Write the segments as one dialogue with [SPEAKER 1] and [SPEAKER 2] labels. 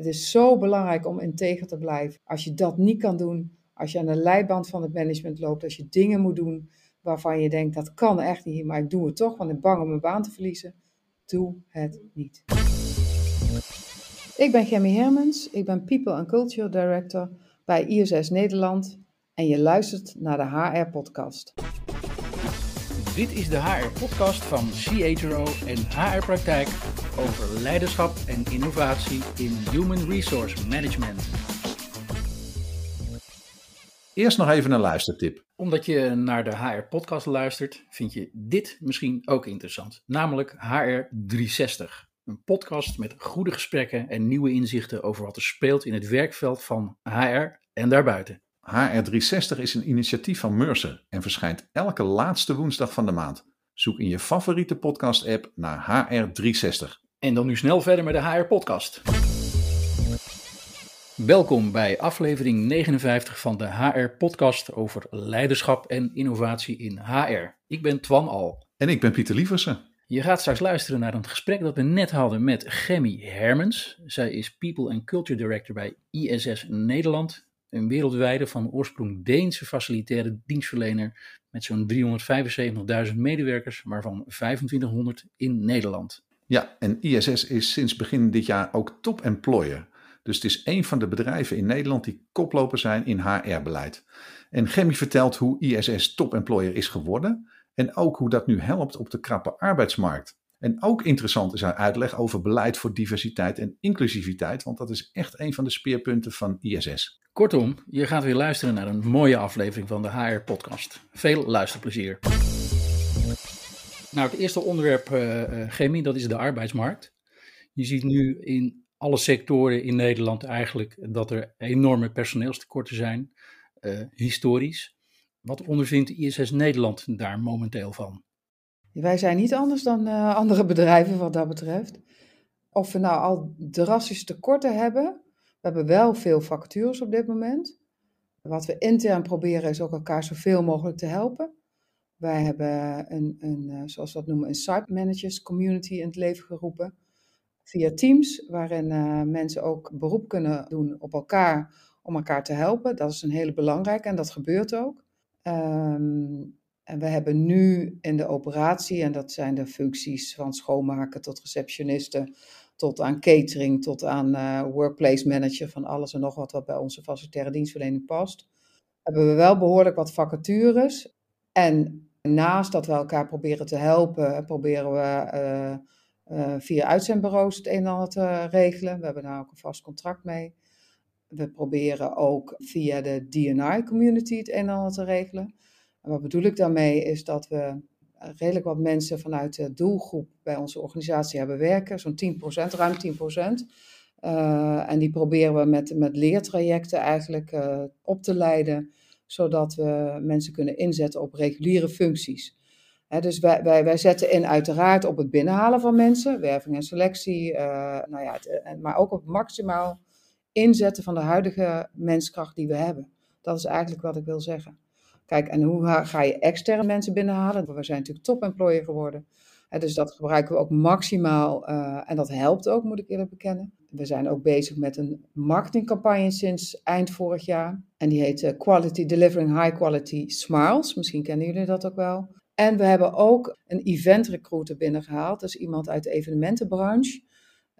[SPEAKER 1] Het is zo belangrijk om integer te blijven. Als je dat niet kan doen, als je aan de leiband van het management loopt, als je dingen moet doen waarvan je denkt dat kan echt niet, maar ik doe het toch, want ik bang om mijn baan te verliezen, doe het niet. Ik ben Gemmy Hermans, ik ben People and Culture Director bij ISS Nederland en je luistert naar de HR-podcast.
[SPEAKER 2] Dit is de HR-podcast van CHRO en HR Praktijk over leiderschap en innovatie in Human Resource Management.
[SPEAKER 3] Eerst nog even een luistertip.
[SPEAKER 2] Omdat je naar de HR-podcast luistert, vind je dit misschien ook interessant. Namelijk HR 360. Een podcast met goede gesprekken en nieuwe inzichten over wat er speelt in het werkveld van HR en daarbuiten.
[SPEAKER 3] HR360 is een initiatief van Mercer en verschijnt elke laatste woensdag van de maand. Zoek in je favoriete podcast-app naar HR360.
[SPEAKER 2] En dan nu snel verder met de HR-podcast. Welkom bij aflevering 59 van de HR-podcast over leiderschap en innovatie in HR. Ik ben Twan Al.
[SPEAKER 3] En ik ben Pieter Lieversen.
[SPEAKER 2] Je gaat straks luisteren naar een gesprek dat we net hadden met Gemmy Hermans. Zij is People and Culture Director bij ISS Nederland. Een wereldwijde van oorsprong Deense facilitaire dienstverlener met zo'n 375.000 medewerkers, waarvan 2500 in Nederland.
[SPEAKER 3] Ja, en ISS is sinds begin dit jaar ook top-employer. Dus het is een van de bedrijven in Nederland die koploper zijn in HR-beleid. En Gemmy vertelt hoe ISS top-employer is geworden en ook hoe dat nu helpt op de krappe arbeidsmarkt. En ook interessant is haar uitleg over beleid voor diversiteit en inclusiviteit, want dat is echt een van de speerpunten van ISS.
[SPEAKER 2] Kortom, je gaat weer luisteren naar een mooie aflevering van de HR-podcast. Veel luisterplezier. Nou, het eerste onderwerp, uh, chemie, dat is de arbeidsmarkt. Je ziet nu in alle sectoren in Nederland eigenlijk dat er enorme personeelstekorten zijn, uh, historisch. Wat ondervindt ISS Nederland daar momenteel van?
[SPEAKER 1] Wij zijn niet anders dan andere bedrijven wat dat betreft. Of we nou al drastische tekorten hebben, we hebben wel veel vacatures op dit moment. Wat we intern proberen is ook elkaar zoveel mogelijk te helpen. Wij hebben een, een zoals we dat noemen, een site managers community in het leven geroepen via Teams, waarin uh, mensen ook beroep kunnen doen op elkaar om elkaar te helpen. Dat is een hele belangrijke en dat gebeurt ook. Um, en we hebben nu in de operatie, en dat zijn de functies van schoonmaken tot receptionisten, tot aan catering, tot aan uh, workplace manager, van alles en nog wat wat bij onze facilitaire dienstverlening past, hebben we wel behoorlijk wat vacatures. En naast dat we elkaar proberen te helpen, proberen we uh, uh, via uitzendbureaus het een en ander te regelen. We hebben daar ook een vast contract mee. We proberen ook via de DNI-community het een en ander te regelen. En wat bedoel ik daarmee is dat we redelijk wat mensen vanuit de doelgroep bij onze organisatie hebben werken, zo'n 10%, ruim 10%. Uh, en die proberen we met, met leertrajecten eigenlijk op te leiden, zodat we mensen kunnen inzetten op reguliere functies. Dus wij, wij, wij zetten in uiteraard op het binnenhalen van mensen, werving en selectie, uh, nou ja, het, maar ook op maximaal inzetten van de huidige menskracht die we hebben. Dat is eigenlijk wat ik wil zeggen. Kijk, en hoe ga je externe mensen binnenhalen? We zijn natuurlijk top-employer geworden. Dus dat gebruiken we ook maximaal uh, en dat helpt ook, moet ik eerlijk bekennen. We zijn ook bezig met een marketingcampagne sinds eind vorig jaar. En die heet uh, Quality Delivering High Quality Smiles. Misschien kennen jullie dat ook wel. En we hebben ook een event recruiter binnengehaald. Is iemand uit de evenementenbranche.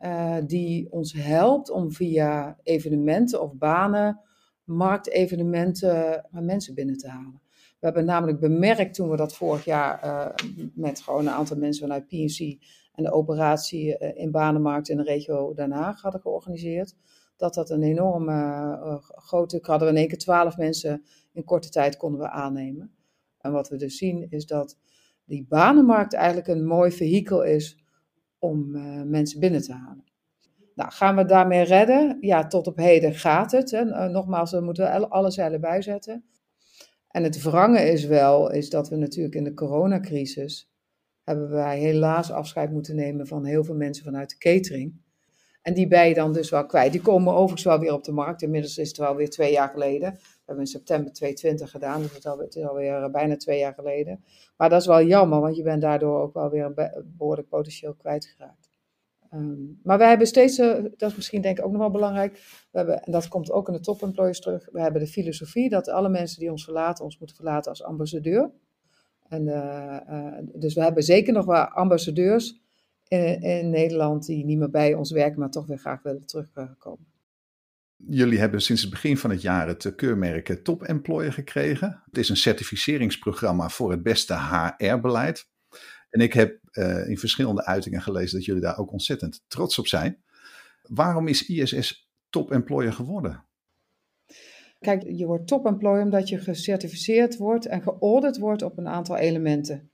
[SPEAKER 1] Uh, die ons helpt om via evenementen of banen, marktevenementen, mensen binnen te halen. We hebben namelijk bemerkt toen we dat vorig jaar met gewoon een aantal mensen vanuit PNC en de operatie uh, in banenmarkt in de regio Haag hadden georganiseerd. Dat dat een enorme uh, grote, hadden we in één keer twaalf mensen in korte tijd konden we aannemen. En wat we dus zien is dat die banenmarkt eigenlijk een mooi vehikel is om uh, mensen binnen te halen. Nou, gaan we daarmee redden? Ja, tot op heden gaat het. Hè. Nogmaals, we moeten alle zeilen bijzetten. En het wrange is wel, is dat we natuurlijk in de coronacrisis hebben wij helaas afscheid moeten nemen van heel veel mensen vanuit de catering. En die ben je dan dus wel kwijt. Die komen overigens wel weer op de markt. Inmiddels is het wel weer twee jaar geleden. We hebben in september 2020 gedaan, dus het, is alweer uh, bijna twee jaar geleden. Maar dat is wel jammer, want je bent daardoor ook wel weer een behoorlijk potentieel kwijtgeraakt. Ehm, maar wij hebben steeds, uh, dat is misschien denk ik ook nog wel belangrijk, we hebben, en dat komt ook in de top employers terug, we hebben de filosofie dat alle mensen die ons verlaten, ons moeten verlaten als ambassadeur. En, uh, dus we hebben zeker nog wel ambassadeurs in, in, Nederland die niet meer bij ons werken, maar toch weer graag willen terugkomen.
[SPEAKER 3] Jullie hebben sinds het begin van het jaar het keurmerk Top Employer gekregen. Het is een certificeringsprogramma voor het beste HR-beleid. En ik heb in verschillende uitingen gelezen dat jullie daar ook ontzettend trots op zijn. Waarom is ISS top employer geworden?
[SPEAKER 1] Kijk, je wordt top employer omdat je gecertificeerd wordt en geaudit wordt op een aantal elementen.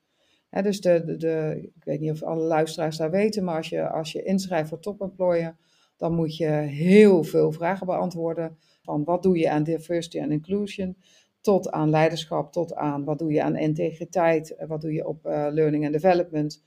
[SPEAKER 1] dus de, de, ik weet niet of alle luisteraars daar weten, maar als je, als je inschrijft voor top employer, dan moet je heel veel vragen beantwoorden. Van wat doe je aan diversity en inclusion? tot aan leiderschap, tot aan wat doe je aan integriteit, eh, wat doe je op uh, learning and development.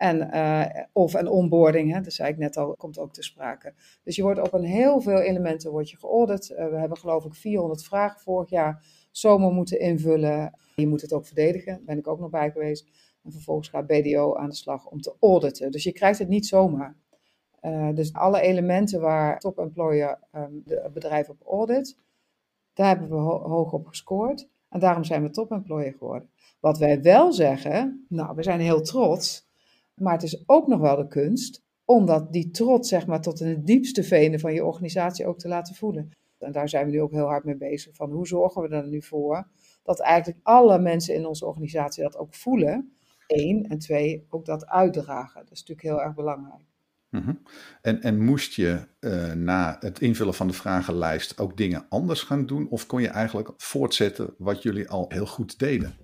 [SPEAKER 1] En, uh, of een onboarding, hè, dat zei ik net al, komt ook te sprake. Dus je wordt op een heel veel elementen wordt je geaudit. Uh, we hebben geloof ik 400 vragen vorig jaar zomer moeten invullen. Je moet het ook verdedigen, daar ben ik ook nog bij geweest. En vervolgens gaat BDO aan de slag om te auditen. Dus je krijgt het niet zomaar. Uh, dus alle elementen waar top employer um, de bedrijf op audit, daar hebben we ho hoog op gescoord. En daarom zijn we top employer geworden. Wat wij wel zeggen, nou, we zijn heel trots. Maar het is ook nog wel de kunst om dat, die trots zeg maar, tot in de diepste venen van je organisatie ook te laten voelen. En daar zijn we nu ook heel hard mee bezig. Van hoe zorgen we er nu voor dat eigenlijk alle mensen in onze organisatie dat ook voelen. Eén. En twee, ook dat uitdragen. Dat is natuurlijk heel erg belangrijk.
[SPEAKER 3] -hmm. en, en moest je uh, na het invullen van de vragenlijst ook dingen anders gaan doen? Of kon je eigenlijk voortzetten wat jullie al heel goed deden?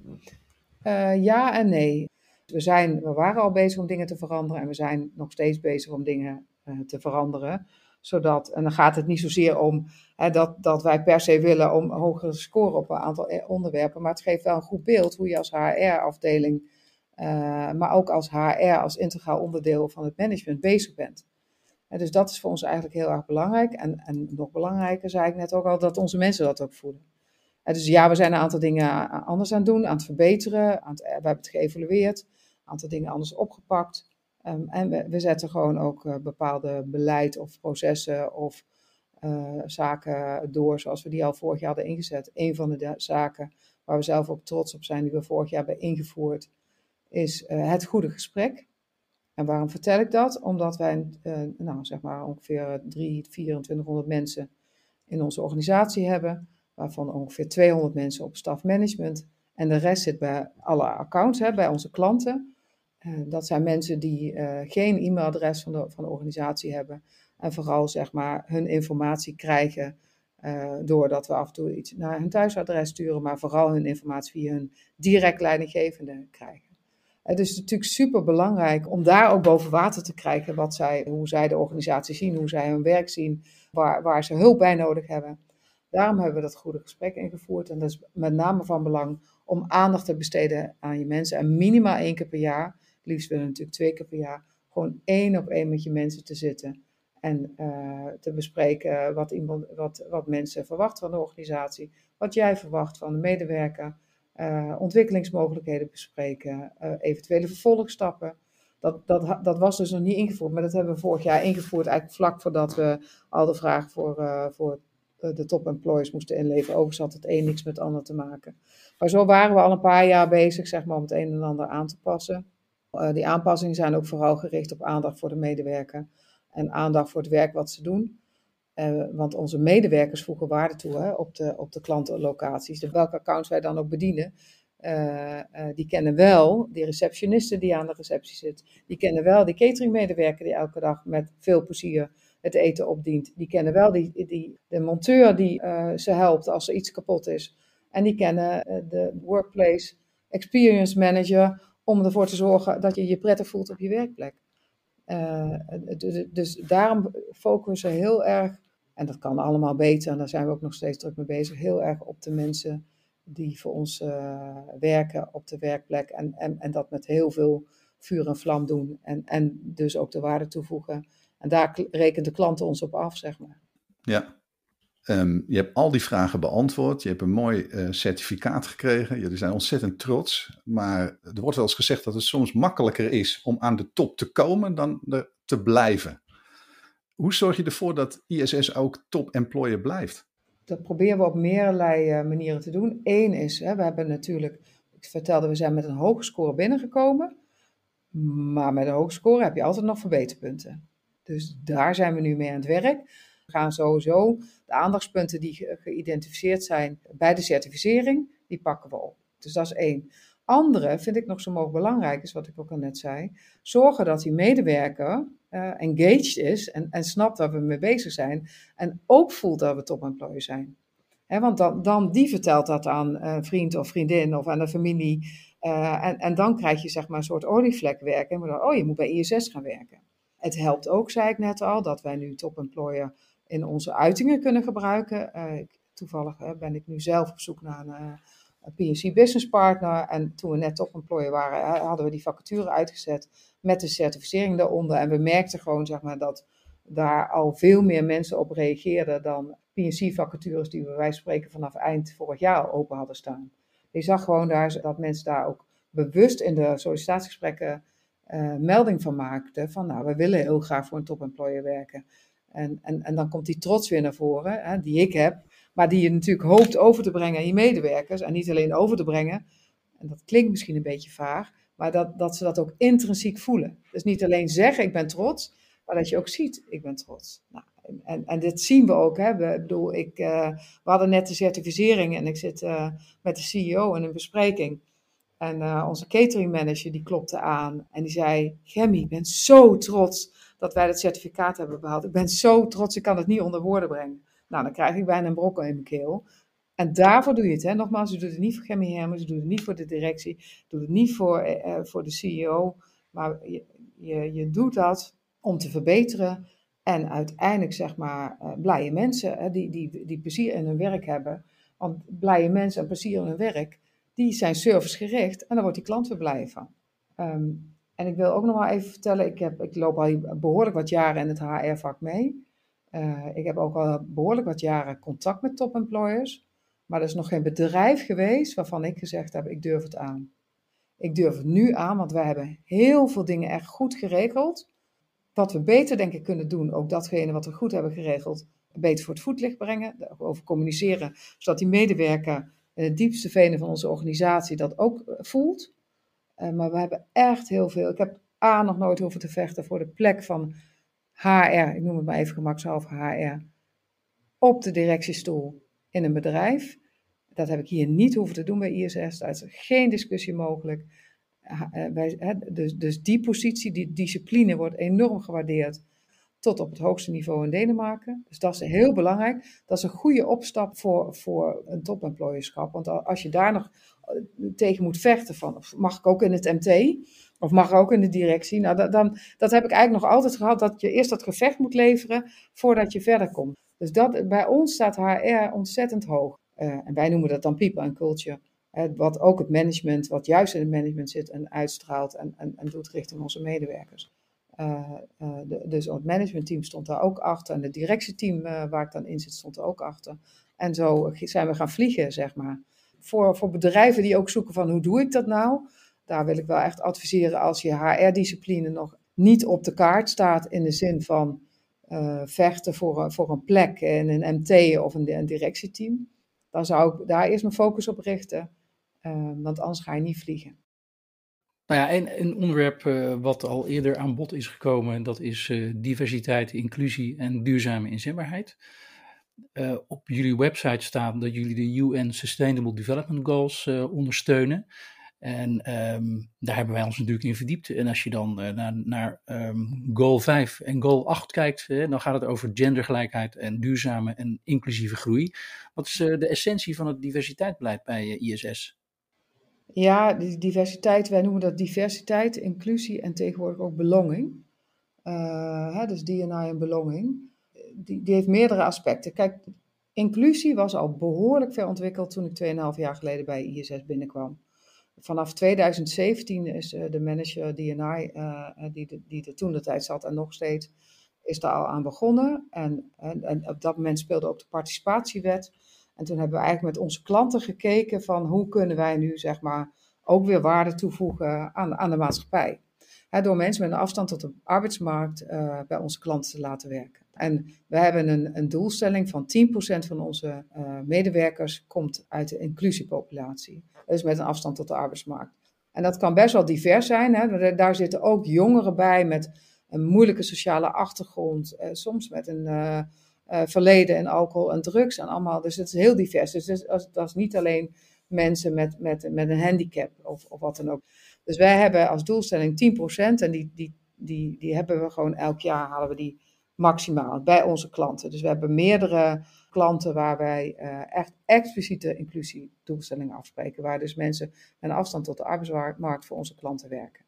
[SPEAKER 1] Uh, ja en nee. We, zijn, we waren al bezig om dingen te veranderen en we zijn nog steeds bezig om dingen uh, te veranderen. Zodat, en dan gaat het niet zozeer om hè, dat, dat wij per se willen om hoger te scoren op een aantal onderwerpen. Maar het geeft wel een goed beeld hoe je als HR-afdeling uh, maar ook als HR, als integraal onderdeel van het management bezig bent. En dus dat is voor ons eigenlijk heel erg belangrijk. En, en nog belangrijker, zei ik net ook al, dat onze mensen dat ook voelen. En dus ja, we zijn een aantal dingen anders aan het doen, aan het verbeteren. Aan het, we hebben het geëvalueerd, aantal dingen anders opgepakt. Um, en we, we, zetten gewoon ook uh, bepaalde beleid of processen of uh, zaken door zoals we die al vorig jaar hadden ingezet. Een van de zaken waar we zelf ook trots op zijn, die we vorig jaar hebben ingevoerd, is uh, het goede gesprek. En waarom vertel ik dat? Omdat wij, nou, zeg maar ongeveer 3, 2400 mensen in onze organisatie hebben, waarvan ongeveer 200 mensen op stafmanagement. En de rest zit bij alle accounts, hè, bij onze klanten. Uh, dat zijn mensen die geen e-mailadres van de, van de organisatie hebben. En vooral zeg maar hun informatie krijgen doordat we af en toe iets naar hun thuisadres sturen, maar vooral hun informatie via hun direct leidinggevende krijgen. Het is natuurlijk super belangrijk om daar ook boven water te krijgen wat zij, hoe zij de organisatie zien, hoe zij hun werk zien, waar, waar ze hulp bij nodig hebben. Daarom hebben we dat goede gesprek ingevoerd. En dat is met name van belang om aandacht te besteden aan je mensen. En minimaal één keer per jaar, liefst willen natuurlijk twee keer per jaar, gewoon één op één met je mensen te zitten. En uh, te bespreken wat, iemand, wat, wat mensen verwachten van de organisatie, wat jij verwacht van de medewerker. Uh, ontwikkelingsmogelijkheden bespreken, uh, eventuele vervolgstappen. Dat, dat, dat was dus nog niet ingevoerd, maar dat hebben we vorig jaar ingevoerd, eigenlijk vlak voordat we al de vragen voor, voor de top employers moesten inleveren. Overigens had het een niks met het ander te maken. Maar zo waren we al een paar jaar bezig, zeg maar, om het een en ander aan te passen. Die aanpassingen zijn ook vooral gericht op aandacht voor de medewerker en aandacht voor het werk wat ze doen. Uh, want onze medewerkers voegen waarde toe hè, op, de, op de klantenlocaties. De welke accounts wij dan ook bedienen, uh, die kennen wel die receptionisten die aan de receptie zit. Die kennen wel die cateringmedewerker die elke dag met veel plezier het eten opdient. Die kennen wel die, die, de monteur die ze helpt als er iets kapot is. En die kennen de workplace experience manager om ervoor te zorgen dat je je prettig voelt op je werkplek. dus, dus daarom focussen we heel erg en dat kan allemaal beter en daar zijn we ook nog steeds druk mee bezig. Heel erg op de mensen die voor ons uh, werken op de werkplek. En, en, en dat met heel veel vuur en vlam doen. En, en dus ook de waarde toevoegen. En daar rekent de klant ons op af, zeg maar.
[SPEAKER 3] Ja, um, je hebt al die vragen beantwoord. Je hebt een mooi uh, certificaat gekregen. Jullie zijn ontzettend trots. Maar er wordt wel eens gezegd dat het soms makkelijker is om aan de top te komen dan er te blijven. Hoe zorg je ervoor dat ISS ook top employer blijft?
[SPEAKER 1] Dat proberen we op meerdere manieren te doen. Eén is, hè, we hebben natuurlijk, ik vertelde, we zijn met een hoge score binnengekomen. Maar met een hoge score heb je altijd nog verbeterpunten. Dus daar zijn we nu mee aan het werk. We gaan sowieso de aandachtspunten die geïdentificeerd zijn bij de certificering, die pakken we op. Dus dat is één. Andere vind ik nog zo mogelijk belangrijk, is wat ik ook al net zei. Zorgen dat die medewerker uh, engaged is en, en snapt waar we mee bezig zijn. En ook voelt dat we topemployer zijn. want dan, dan die vertelt dat aan een vriend of vriendin of aan de familie. Uh, en, en dan krijg je zeg maar een soort olievlek werken. En oh, je moet bij ISS gaan werken. Het helpt ook, zei ik net al, dat wij nu topemployer in onze uitingen kunnen gebruiken. Uh, toevallig ben ik nu zelf op zoek naar een PNC Business Partner. En toen we net top employer waren, hadden we die vacature uitgezet met de certificering daaronder. En we merkten gewoon zeg maar, dat daar al veel meer mensen op reageerden dan PNC-vacatures die we wij spreken vanaf eind vorig jaar open hadden staan. Je zag gewoon daar, dat mensen daar ook bewust in de sollicitatiegesprekken melding van maakten. Van nou, we willen heel graag voor een top employer werken. En, en, en dan komt die trots weer naar voren, hè, die ik heb. Maar die je natuurlijk hoopt over te brengen aan je medewerkers. En niet alleen over te brengen, en dat klinkt misschien een beetje vaag, maar dat, dat ze dat ook intrinsiek voelen. Dus niet alleen zeggen ik ben trots, maar dat je ook ziet ik ben trots. Nou, en, en dit zien we ook. Hè. We, bedoel, ik, uh, we hadden net de certificering en ik zit uh, met de CEO in een bespreking. En uh, onze catering manager die klopte aan en die zei: Gemmy, ik ben zo trots dat wij dat certificaat hebben behaald. Ik ben zo trots, ik kan het niet onder woorden brengen. Nou, dan krijg ik bijna een brokkel in mijn keel. En daarvoor doe je het. Hè? Nogmaals, je doet het niet voor Gemmy Hermans, je doet het niet voor de directie, je doet het niet voor, eh, voor de CEO. Maar je, je, je doet dat om te verbeteren en uiteindelijk, zeg maar, uh, blije mensen hè, die, die, die plezier in hun werk hebben. Want blije mensen en plezier in hun werk, die zijn servicegericht en daar wordt die klant weer blij van. Um, en ik wil ook nog maar even vertellen, ik, heb, ik loop al behoorlijk wat jaren in het HR-vak mee. Uh, ik heb ook al behoorlijk wat jaren contact met top employers. Maar er is nog geen bedrijf geweest waarvan ik gezegd heb, ik durf het aan. Ik durf het nu aan, want wij hebben heel veel dingen echt goed geregeld. Wat we beter denk ik kunnen doen, ook datgene wat we goed hebben geregeld, beter voor het voetlicht brengen. Over communiceren, zodat die medewerker het diepste venen van onze organisatie dat ook eh, voelt. Uh, maar we hebben echt heel veel. Ik heb A nog nooit hoeven te vechten voor de plek van HR, ik noem het maar even gemakshalve HR, op de directiestoel in een bedrijf. Dat heb ik hier niet hoeven te doen bij ISS. Daar is geen discussie mogelijk. Eh, dus, dus die positie, die discipline wordt enorm gewaardeerd tot op het hoogste niveau in Denemarken. Dus dat is heel belangrijk. Dat is een goede opstap voor, voor een topemployerschap. Want als je daar nog eh, tegen moet vechten van, mag ik ook in het MT? Of mag ook in de directie? Nou, dat, dan, dat heb ik eigenlijk nog altijd gehad, dat je eerst dat gevecht moet leveren voordat je verder komt. Dus dat, bij ons staat HR ontzettend hoog. Uh, en wij noemen dat dan people and culture. Wat ook het management, wat juist in het management zit en uitstraalt en, en doet richting onze medewerkers. Uh, de, dus het managementteam stond daar ook achter en het directieteam waar ik dan in zit stond er ook achter. En zo zijn we gaan vliegen, zeg maar. Voor, voor bedrijven die ook zoeken van hoe doe ik dat nou? Daar wil ik wel echt adviseren als je HR-discipline nog niet op de kaart staat in de zin van uh, vechten voor, voor een plek in een MT of een, directieteam, dan zou ik daar eerst mijn focus op richten, want anders ga je niet vliegen.
[SPEAKER 2] Nou ja, en een onderwerp uh, wat al eerder aan bod is gekomen, dat is diversiteit, inclusie en duurzame inzetbaarheid. op jullie website staat dat jullie de UN Sustainable Development Goals ondersteunen. En um, daar hebben wij ons natuurlijk in verdiept. En als je dan naar, naar um, goal 5 en goal 8 kijkt, dan gaat het over gendergelijkheid en duurzame en inclusieve groei. Wat is de essentie van het diversiteitsbeleid bij ISS?
[SPEAKER 1] Ja, die diversiteit, wij noemen dat diversiteit, inclusie en tegenwoordig ook belonging. Hè, dus D&I en belonging. Die, die heeft meerdere aspecten. Kijk, inclusie was al behoorlijk ver ontwikkeld toen ik 2,5 jaar geleden bij ISS binnenkwam vanaf 2017 is uh, de manager uh, eh, eh, die, die er toen de tijd zat en nog steeds, is daar al aan begonnen. En, en, en, op dat moment speelde ook de participatiewet. En toen hebben we eigenlijk met onze klanten gekeken van hoe kunnen wij nu zeg maar ook weer waarde toevoegen aan, aan de maatschappij. door mensen met een afstand tot de arbeidsmarkt uh, bij onze klanten te laten werken. En we hebben een, een doelstelling van 10% van onze uh, medewerkers komt uit de inclusiepopulatie. Dus met een afstand tot de arbeidsmarkt. En dat kan best wel divers zijn. Hè. Daar zitten ook jongeren bij met een moeilijke sociale achtergrond, uh, soms met een uh, verleden in alcohol en drugs en allemaal. Dus het is heel divers. Dus dat is, dat is niet alleen mensen met, met, met een handicap of, of wat dan ook. Dus wij hebben als doelstelling 10% en die, die, die, die hebben we gewoon elk jaar halen we die maximaal bij onze klanten. Dus we hebben meerdere klanten waar wij uh, echt expliciete inclusiedoelstellingen afspreken, waar dus mensen met afstand tot de arbeidsmarkt voor onze klanten werken.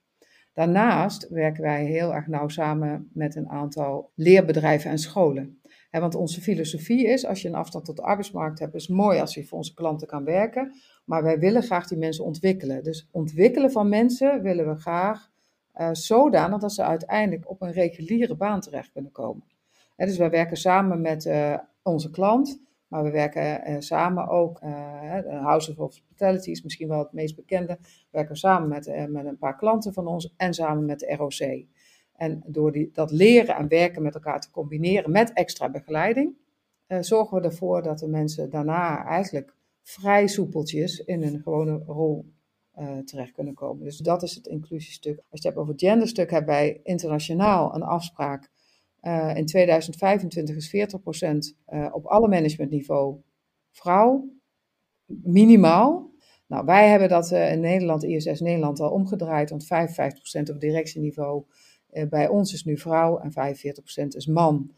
[SPEAKER 1] Daarnaast werken wij heel erg nauw samen met een aantal leerbedrijven en scholen. Want onze filosofie is, als je een afstand tot de arbeidsmarkt hebt, is mooi als je voor onze klanten kan werken. Maar wij willen graag die mensen ontwikkelen. Dus ontwikkelen van mensen willen we graag uh, zodanig dat ze uiteindelijk op een reguliere baan terecht kunnen komen. dus wij werken samen met uh, onze klant, maar we werken uh, samen ook, House of Hospitality is misschien wel het meest bekende, we werken samen met, met een paar klanten van ons en samen met de ROC. En door die, dat leren en werken met elkaar te combineren met extra begeleiding, zorgen we ervoor dat de mensen daarna eigenlijk vrij soepeltjes in een gewone rol uh, terecht kunnen komen. Dus dat is het inclusiestuk. Als je het hebt over het genderstuk, hebben wij internationaal een afspraak. Uh, in 2025 is 40% uh, op alle managementniveau vrouw, minimaal. Nou, wij hebben dat in Nederland, ISS Nederland, al omgedraaid, want 55% op directieniveau bij ons is nu vrouw en 45% is man.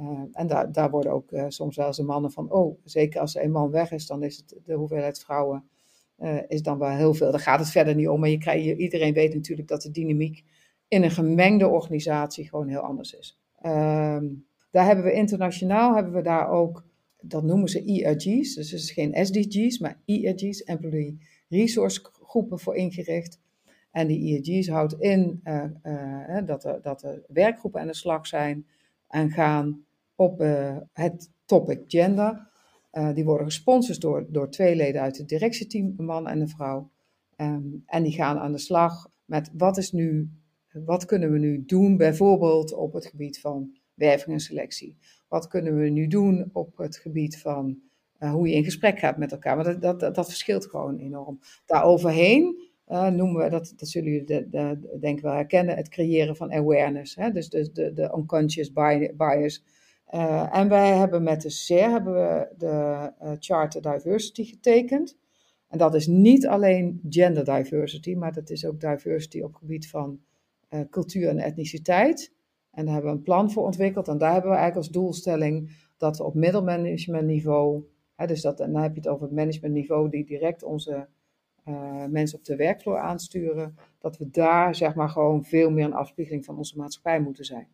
[SPEAKER 1] Uh, en daar, daar worden ook uh, soms wel eens de mannen van, oh, zeker als een man weg is, dan is het de hoeveelheid vrouwen is dan wel heel veel. Daar gaat het verder niet om, maar je krijgt, iedereen weet natuurlijk dat de dynamiek in een gemengde organisatie gewoon heel anders is. Ehm, daar hebben we internationaal, hebben we daar ook, dat noemen ze ERG's, dus het is geen SDG's, maar ERG's, Employee Resource Groepen voor ingericht. En die ERG's houdt in dat, er, dat er werkgroepen aan de slag zijn en gaan op uh, het topic gender. Die worden gesponsord door, door twee leden uit het directieteam, een man en een vrouw. Um, en die gaan aan de slag met wat is nu, wat kunnen we nu doen, bijvoorbeeld op het gebied van werving en selectie. Wat kunnen we nu doen op het gebied van hoe je in gesprek gaat met elkaar. Dat, dat, dat, dat verschilt gewoon enorm. Daaroverheen uh, noemen we, dat, dat zullen jullie de, de, denk wel herkennen, het creëren van awareness. Hè? Dus de, de, de unconscious bias. Uh, en wij hebben met de CER hebben we de uh, Charter Diversity getekend. En dat is niet alleen gender diversity, maar dat is ook diversity op het gebied van cultuur en etniciteit. En daar hebben we een plan voor ontwikkeld. En daar hebben we eigenlijk als doelstelling dat we op middelmanagementniveau, hè, dus dat, dan heb je het over het managementniveau die direct onze uh, mensen op de werkvloer aansturen, dat we daar zeg maar gewoon veel meer een afspiegeling van onze maatschappij moeten zijn.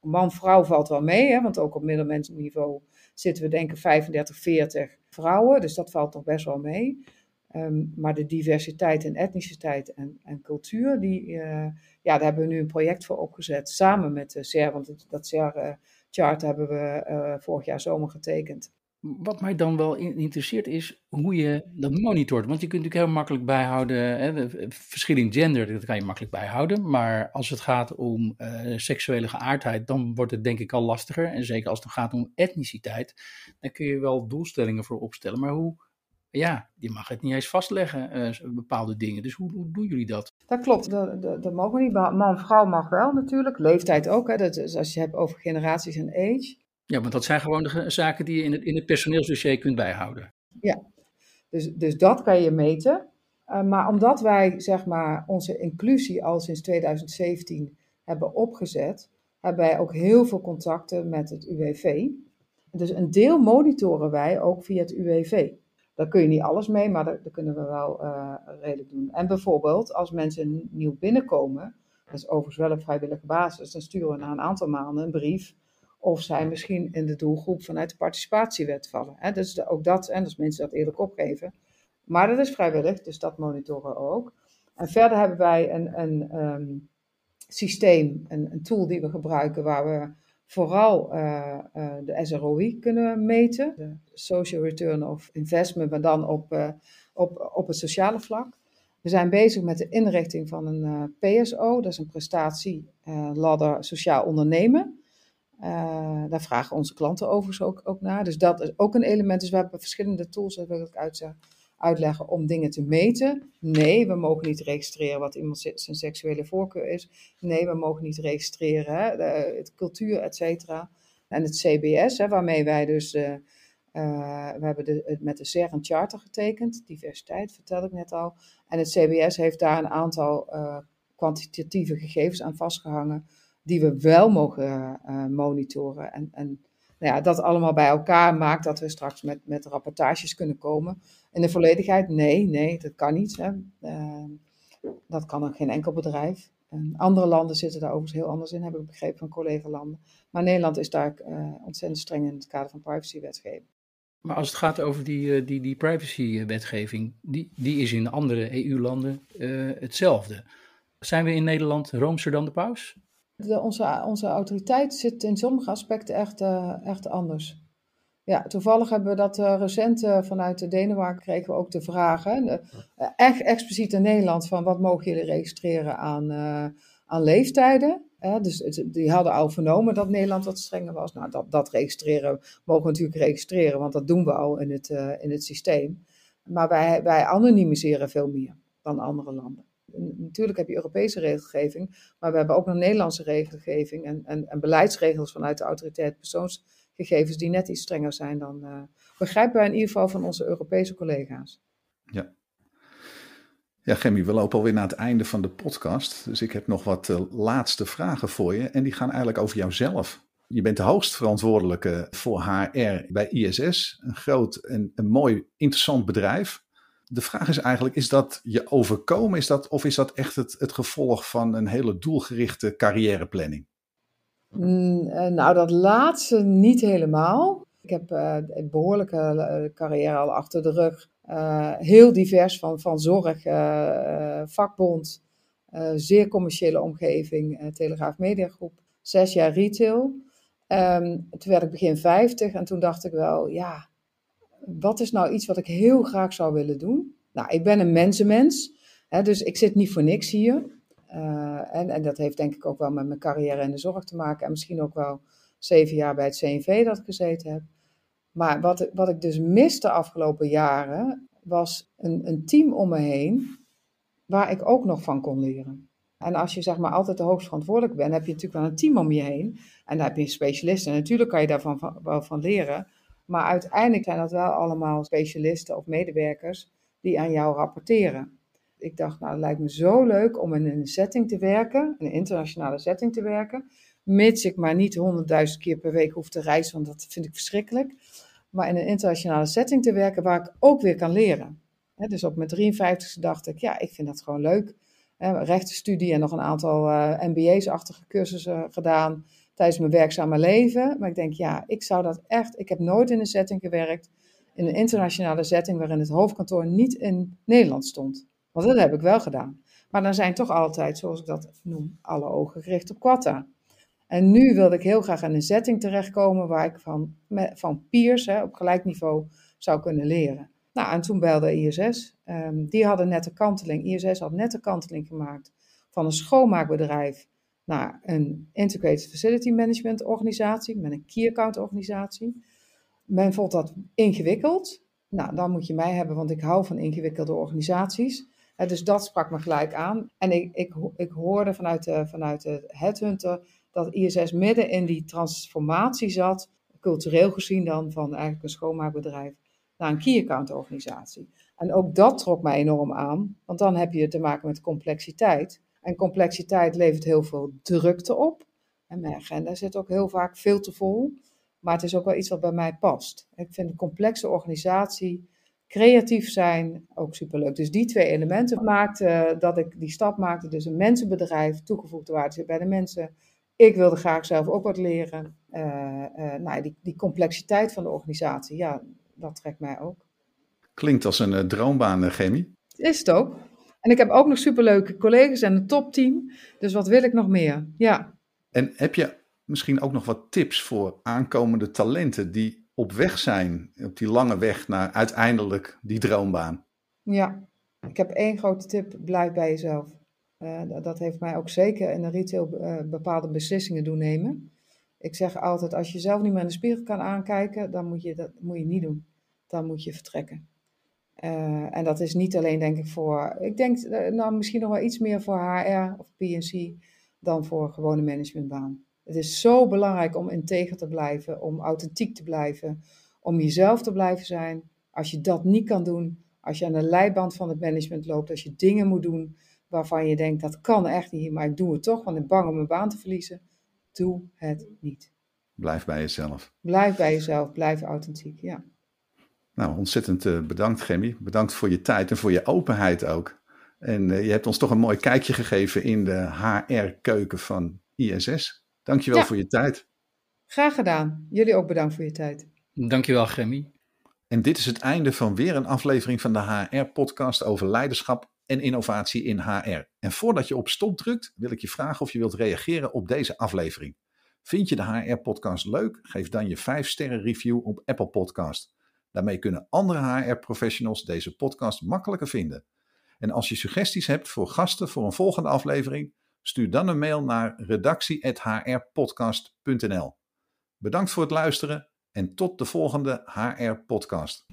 [SPEAKER 1] Man-vrouw valt wel mee, hè, want ook op middelmensniveau zitten we denken 35, 40 vrouwen, dus dat valt toch best wel mee. Um, maar de diversiteit en etniciteit en, en cultuur, die, uh, ja, daar hebben we nu een project voor opgezet, samen met de CER, want dat CER-chart hebben we vorig jaar zomer getekend.
[SPEAKER 2] Wat mij dan wel interesseert is hoe je dat monitort. Want je kunt natuurlijk heel makkelijk bijhouden, hè, in gender, dat kan je makkelijk bijhouden. Maar als het gaat om uh, seksuele geaardheid, dan wordt het denk ik al lastiger. En zeker als het gaat om etniciteit, dan kun je wel doelstellingen voor opstellen. Maar hoe, ja, je mag het niet eens vastleggen, uh, bepaalde dingen. Dus hoe, doen jullie dat?
[SPEAKER 1] Dat klopt, dat, dat, dat mogen we niet. Man-vrouw mag wel natuurlijk, leeftijd ook. Hè. Dat is, als je hebt over generaties en age.
[SPEAKER 2] Ja, want dat zijn gewoon de zaken die je in het, in het personeelsdossier kunt bijhouden.
[SPEAKER 1] Ja, dus, dus dat kan je meten. Uh, maar omdat wij zeg maar, onze inclusie al sinds 2017 hebben opgezet, hebben wij ook heel veel contacten met het UWV. Dus een deel monitoren wij ook via het UWV. Daar kun je niet alles mee, maar dat, kunnen we wel uh, redelijk doen. En bijvoorbeeld als mensen nieuw binnenkomen, dat is overigens wel op vrijwillige basis, dan sturen we na een aantal maanden een brief of zij misschien in de doelgroep vanuit de participatiewet vallen. Hè? Dus ook dat, en als mensen dat eerlijk opgeven. Maar dat is vrijwillig, dus dat monitoren ook. En verder hebben wij een, een um, systeem, een, een, tool die we gebruiken waar we vooral uh, uh, de SROI kunnen meten. De Social Return of Investment, maar dan op, uh, op, op het sociale vlak. We zijn bezig met de inrichting van een PSO, dat is een prestatieladder sociaal ondernemen. Uh, daar vragen onze klanten overigens ook, ook naar. Dus dat is ook een element. Dus we hebben verschillende tools, dat wil ik uitzeggen uitleggen om dingen te meten. Nee, we mogen niet registreren wat iemand zijn seksuele voorkeur is. Nee, we mogen niet registreren hè, de, cultuur, et cetera. En het CBS, hè, waarmee wij dus, uh, we hebben de, met de CERN Charter getekend, diversiteit vertelde ik net al. En het CBS heeft daar een aantal kwantitatieve gegevens aan vastgehangen, die we wel mogen monitoren. En, en nou ja, dat allemaal bij elkaar maakt dat we straks met, met rapportages kunnen komen. In de volledigheid, nee, nee, dat kan niet. Hè. Uh, dat kan ook geen enkel bedrijf. En andere landen zitten daar overigens heel anders in, heb ik begrepen van collega-landen. Maar Nederland is daar uh, ontzettend streng in het kader van privacywetgeving.
[SPEAKER 2] Maar als het gaat over die, die, die privacywetgeving, die, die is in andere EU-landen hetzelfde. Zijn we in Nederland roomser dan de paus?
[SPEAKER 1] Onze, onze autoriteit zit in sommige aspecten echt, uh, echt anders. Ja, toevallig hebben we dat uh, recent uh, vanuit Denemarken kregen we ook de vragen. Echt expliciet in Nederland van wat mogen jullie registreren aan, aan leeftijden. dus die hadden al vernomen dat Nederland wat strenger was. Nou, dat, dat registreren mogen we natuurlijk registreren, want dat doen we al in het, in het systeem. Maar wij, wij anonimiseren veel meer dan andere landen natuurlijk heb je Europese regelgeving, maar we hebben ook nog Nederlandse regelgeving en, en, en beleidsregels vanuit de autoriteit persoonsgegevens die net iets strenger zijn dan, uh, begrijpen wij in ieder geval van onze Europese collega's.
[SPEAKER 3] Ja. Ja, Gemmy, we lopen alweer naar het einde van de podcast. Dus ik heb nog wat uh, laatste vragen voor je. En die gaan eigenlijk over jouzelf. Je bent de hoogst verantwoordelijke voor HR bij ISS. Een groot en een mooi, interessant bedrijf de vraag is eigenlijk, is dat je overkomen is dat, of is dat echt het, het gevolg van een hele doelgerichte carrièreplanning?
[SPEAKER 1] Mm, eh, nou, dat laatste niet helemaal. Ik heb uh, een behoorlijke uh, carrière al achter de rug. Heel divers, van, van zorg, vakbond, zeer commerciële omgeving, Telegraaf Mediagroep. Zes jaar retail. Um, toen werd ik begin 50 en toen dacht ik wel, ja, wat is nou iets wat ik heel graag zou willen doen? Nou, ik ben een mensenmens, hè, dus ik zit niet voor niks hier. Uh, en, en dat heeft denk ik ook wel met mijn carrière in de zorg te maken. En misschien ook wel zeven jaar bij het CNV dat ik gezeten heb. Maar wat, wat ik dus miste de afgelopen jaren, was een, een team om me heen waar ik ook nog van kon leren. En als je zeg maar altijd de hoogst verantwoordelijk bent, heb je natuurlijk wel een team om je heen. En dan heb je een specialist. En natuurlijk kan je daarvan van, wel van leren. Maar uiteindelijk zijn dat wel allemaal specialisten of medewerkers die aan jou rapporteren. Ik dacht, nou, het lijkt me zo leuk om in een setting te werken, een internationale setting te werken. Mits ik maar niet honderdduizend keer per week hoef te reizen, want dat vind ik verschrikkelijk. Maar in een internationale setting te werken waar ik ook weer kan leren. dus op mijn 53ste dacht ik, ja, ik vind dat gewoon leuk. rechtenstudie en nog een aantal uh, MBA's-achtige cursussen gedaan tijdens mijn werkzame leven. Maar ik denk, ja, ik zou dat echt. Ik heb nooit in een setting gewerkt, in een internationale setting, waarin het hoofdkantoor niet in Nederland stond. Want dat heb ik wel gedaan. Maar dan zijn toch altijd, zoals ik dat noem, alle ogen gericht op Quatta. En nu wilde ik heel graag in een setting terechtkomen waar ik van, van peers hè, op gelijk niveau zou kunnen leren. Nou, en toen belde ISS. Um, die hadden net een kanteling. ISS had net een kanteling gemaakt van een schoonmaakbedrijf naar een Integrated Facility Management organisatie, met een Key Account organisatie. Men vond dat ingewikkeld. Nou, dan moet je mij hebben, want ik hou van ingewikkelde organisaties. dus dat sprak me gelijk aan. En ik, ik, ik hoorde vanuit de, vanuit de headhunter dat ISS midden in die transformatie zat, cultureel gezien dan, van eigenlijk een schoonmaakbedrijf naar een key account organisatie. En ook dat trok mij enorm aan, want dan heb je te maken met complexiteit. En complexiteit levert heel veel drukte op. En mijn agenda zit ook heel vaak veel te vol. Maar het is ook wel iets wat bij mij past. Ik vind een complexe organisatie, creatief zijn, ook superleuk. Dus die twee elementen maakten dat ik die stap maakte. Dus een mensenbedrijf, toegevoegde waarde zit bij de mensen. Ik wilde graag zelf ook wat leren. Uh, uh, nou, die, die complexiteit van de organisatie, ja, dat trekt mij ook.
[SPEAKER 3] Klinkt als een uh, droombaan, Chemie.
[SPEAKER 1] Is het ook. En ik heb ook nog superleuke collega's en een topteam. Dus wat wil ik nog meer? Ja.
[SPEAKER 3] En heb je misschien ook nog wat tips voor aankomende talenten die op weg zijn, op die lange weg naar uiteindelijk die droombaan?
[SPEAKER 1] Ja. Ik heb één grote tip, blijf bij jezelf. Uh, dat heeft mij ook zeker in de retail uh, bepaalde beslissingen doen nemen. Ik zeg altijd, als je zelf niet meer in de spiegel kan aankijken, dan moet je dat moet je niet doen. Dan moet je vertrekken. Uh, en dat is niet alleen denk ik voor, ik denk nou misschien nog wel iets meer voor HR of PNC dan voor gewone managementbaan. Het is zo belangrijk om integer te blijven, om authentiek te blijven, om jezelf te blijven zijn. Als je dat niet kan doen, als je aan de leiband van het management loopt, als je dingen moet doen waarvan je denkt dat kan echt niet, maar ik doe het toch, want ik bang om mijn baan te verliezen, doe het niet.
[SPEAKER 3] Blijf bij jezelf.
[SPEAKER 1] Blijf bij jezelf, blijf authentiek, ja.
[SPEAKER 3] Nou, ontzettend uh, bedankt, Gemmy. Bedankt voor je tijd en voor je openheid ook. En uh, je hebt ons toch een mooi kijkje gegeven in de HR-keuken van ISS. Dankjewel ja. voor je tijd.
[SPEAKER 1] Graag gedaan. Jullie ook bedankt voor je tijd.
[SPEAKER 2] Dankjewel, Gemmy.
[SPEAKER 3] En dit is het einde van weer een aflevering van de HR-podcast over leiderschap en innovatie in HR. En voordat je op stop drukt, wil ik je vragen of je wilt reageren op deze aflevering. Vind je de HR-podcast leuk? Geef dan je 5-sterren review op Apple Podcast. Daarmee kunnen andere HR-professionals deze podcast makkelijker vinden. En als je suggesties hebt voor gasten voor een volgende aflevering, stuur dan een mail naar redactie.hrpodcast.nl. Bedankt voor het luisteren en tot de volgende HR-podcast.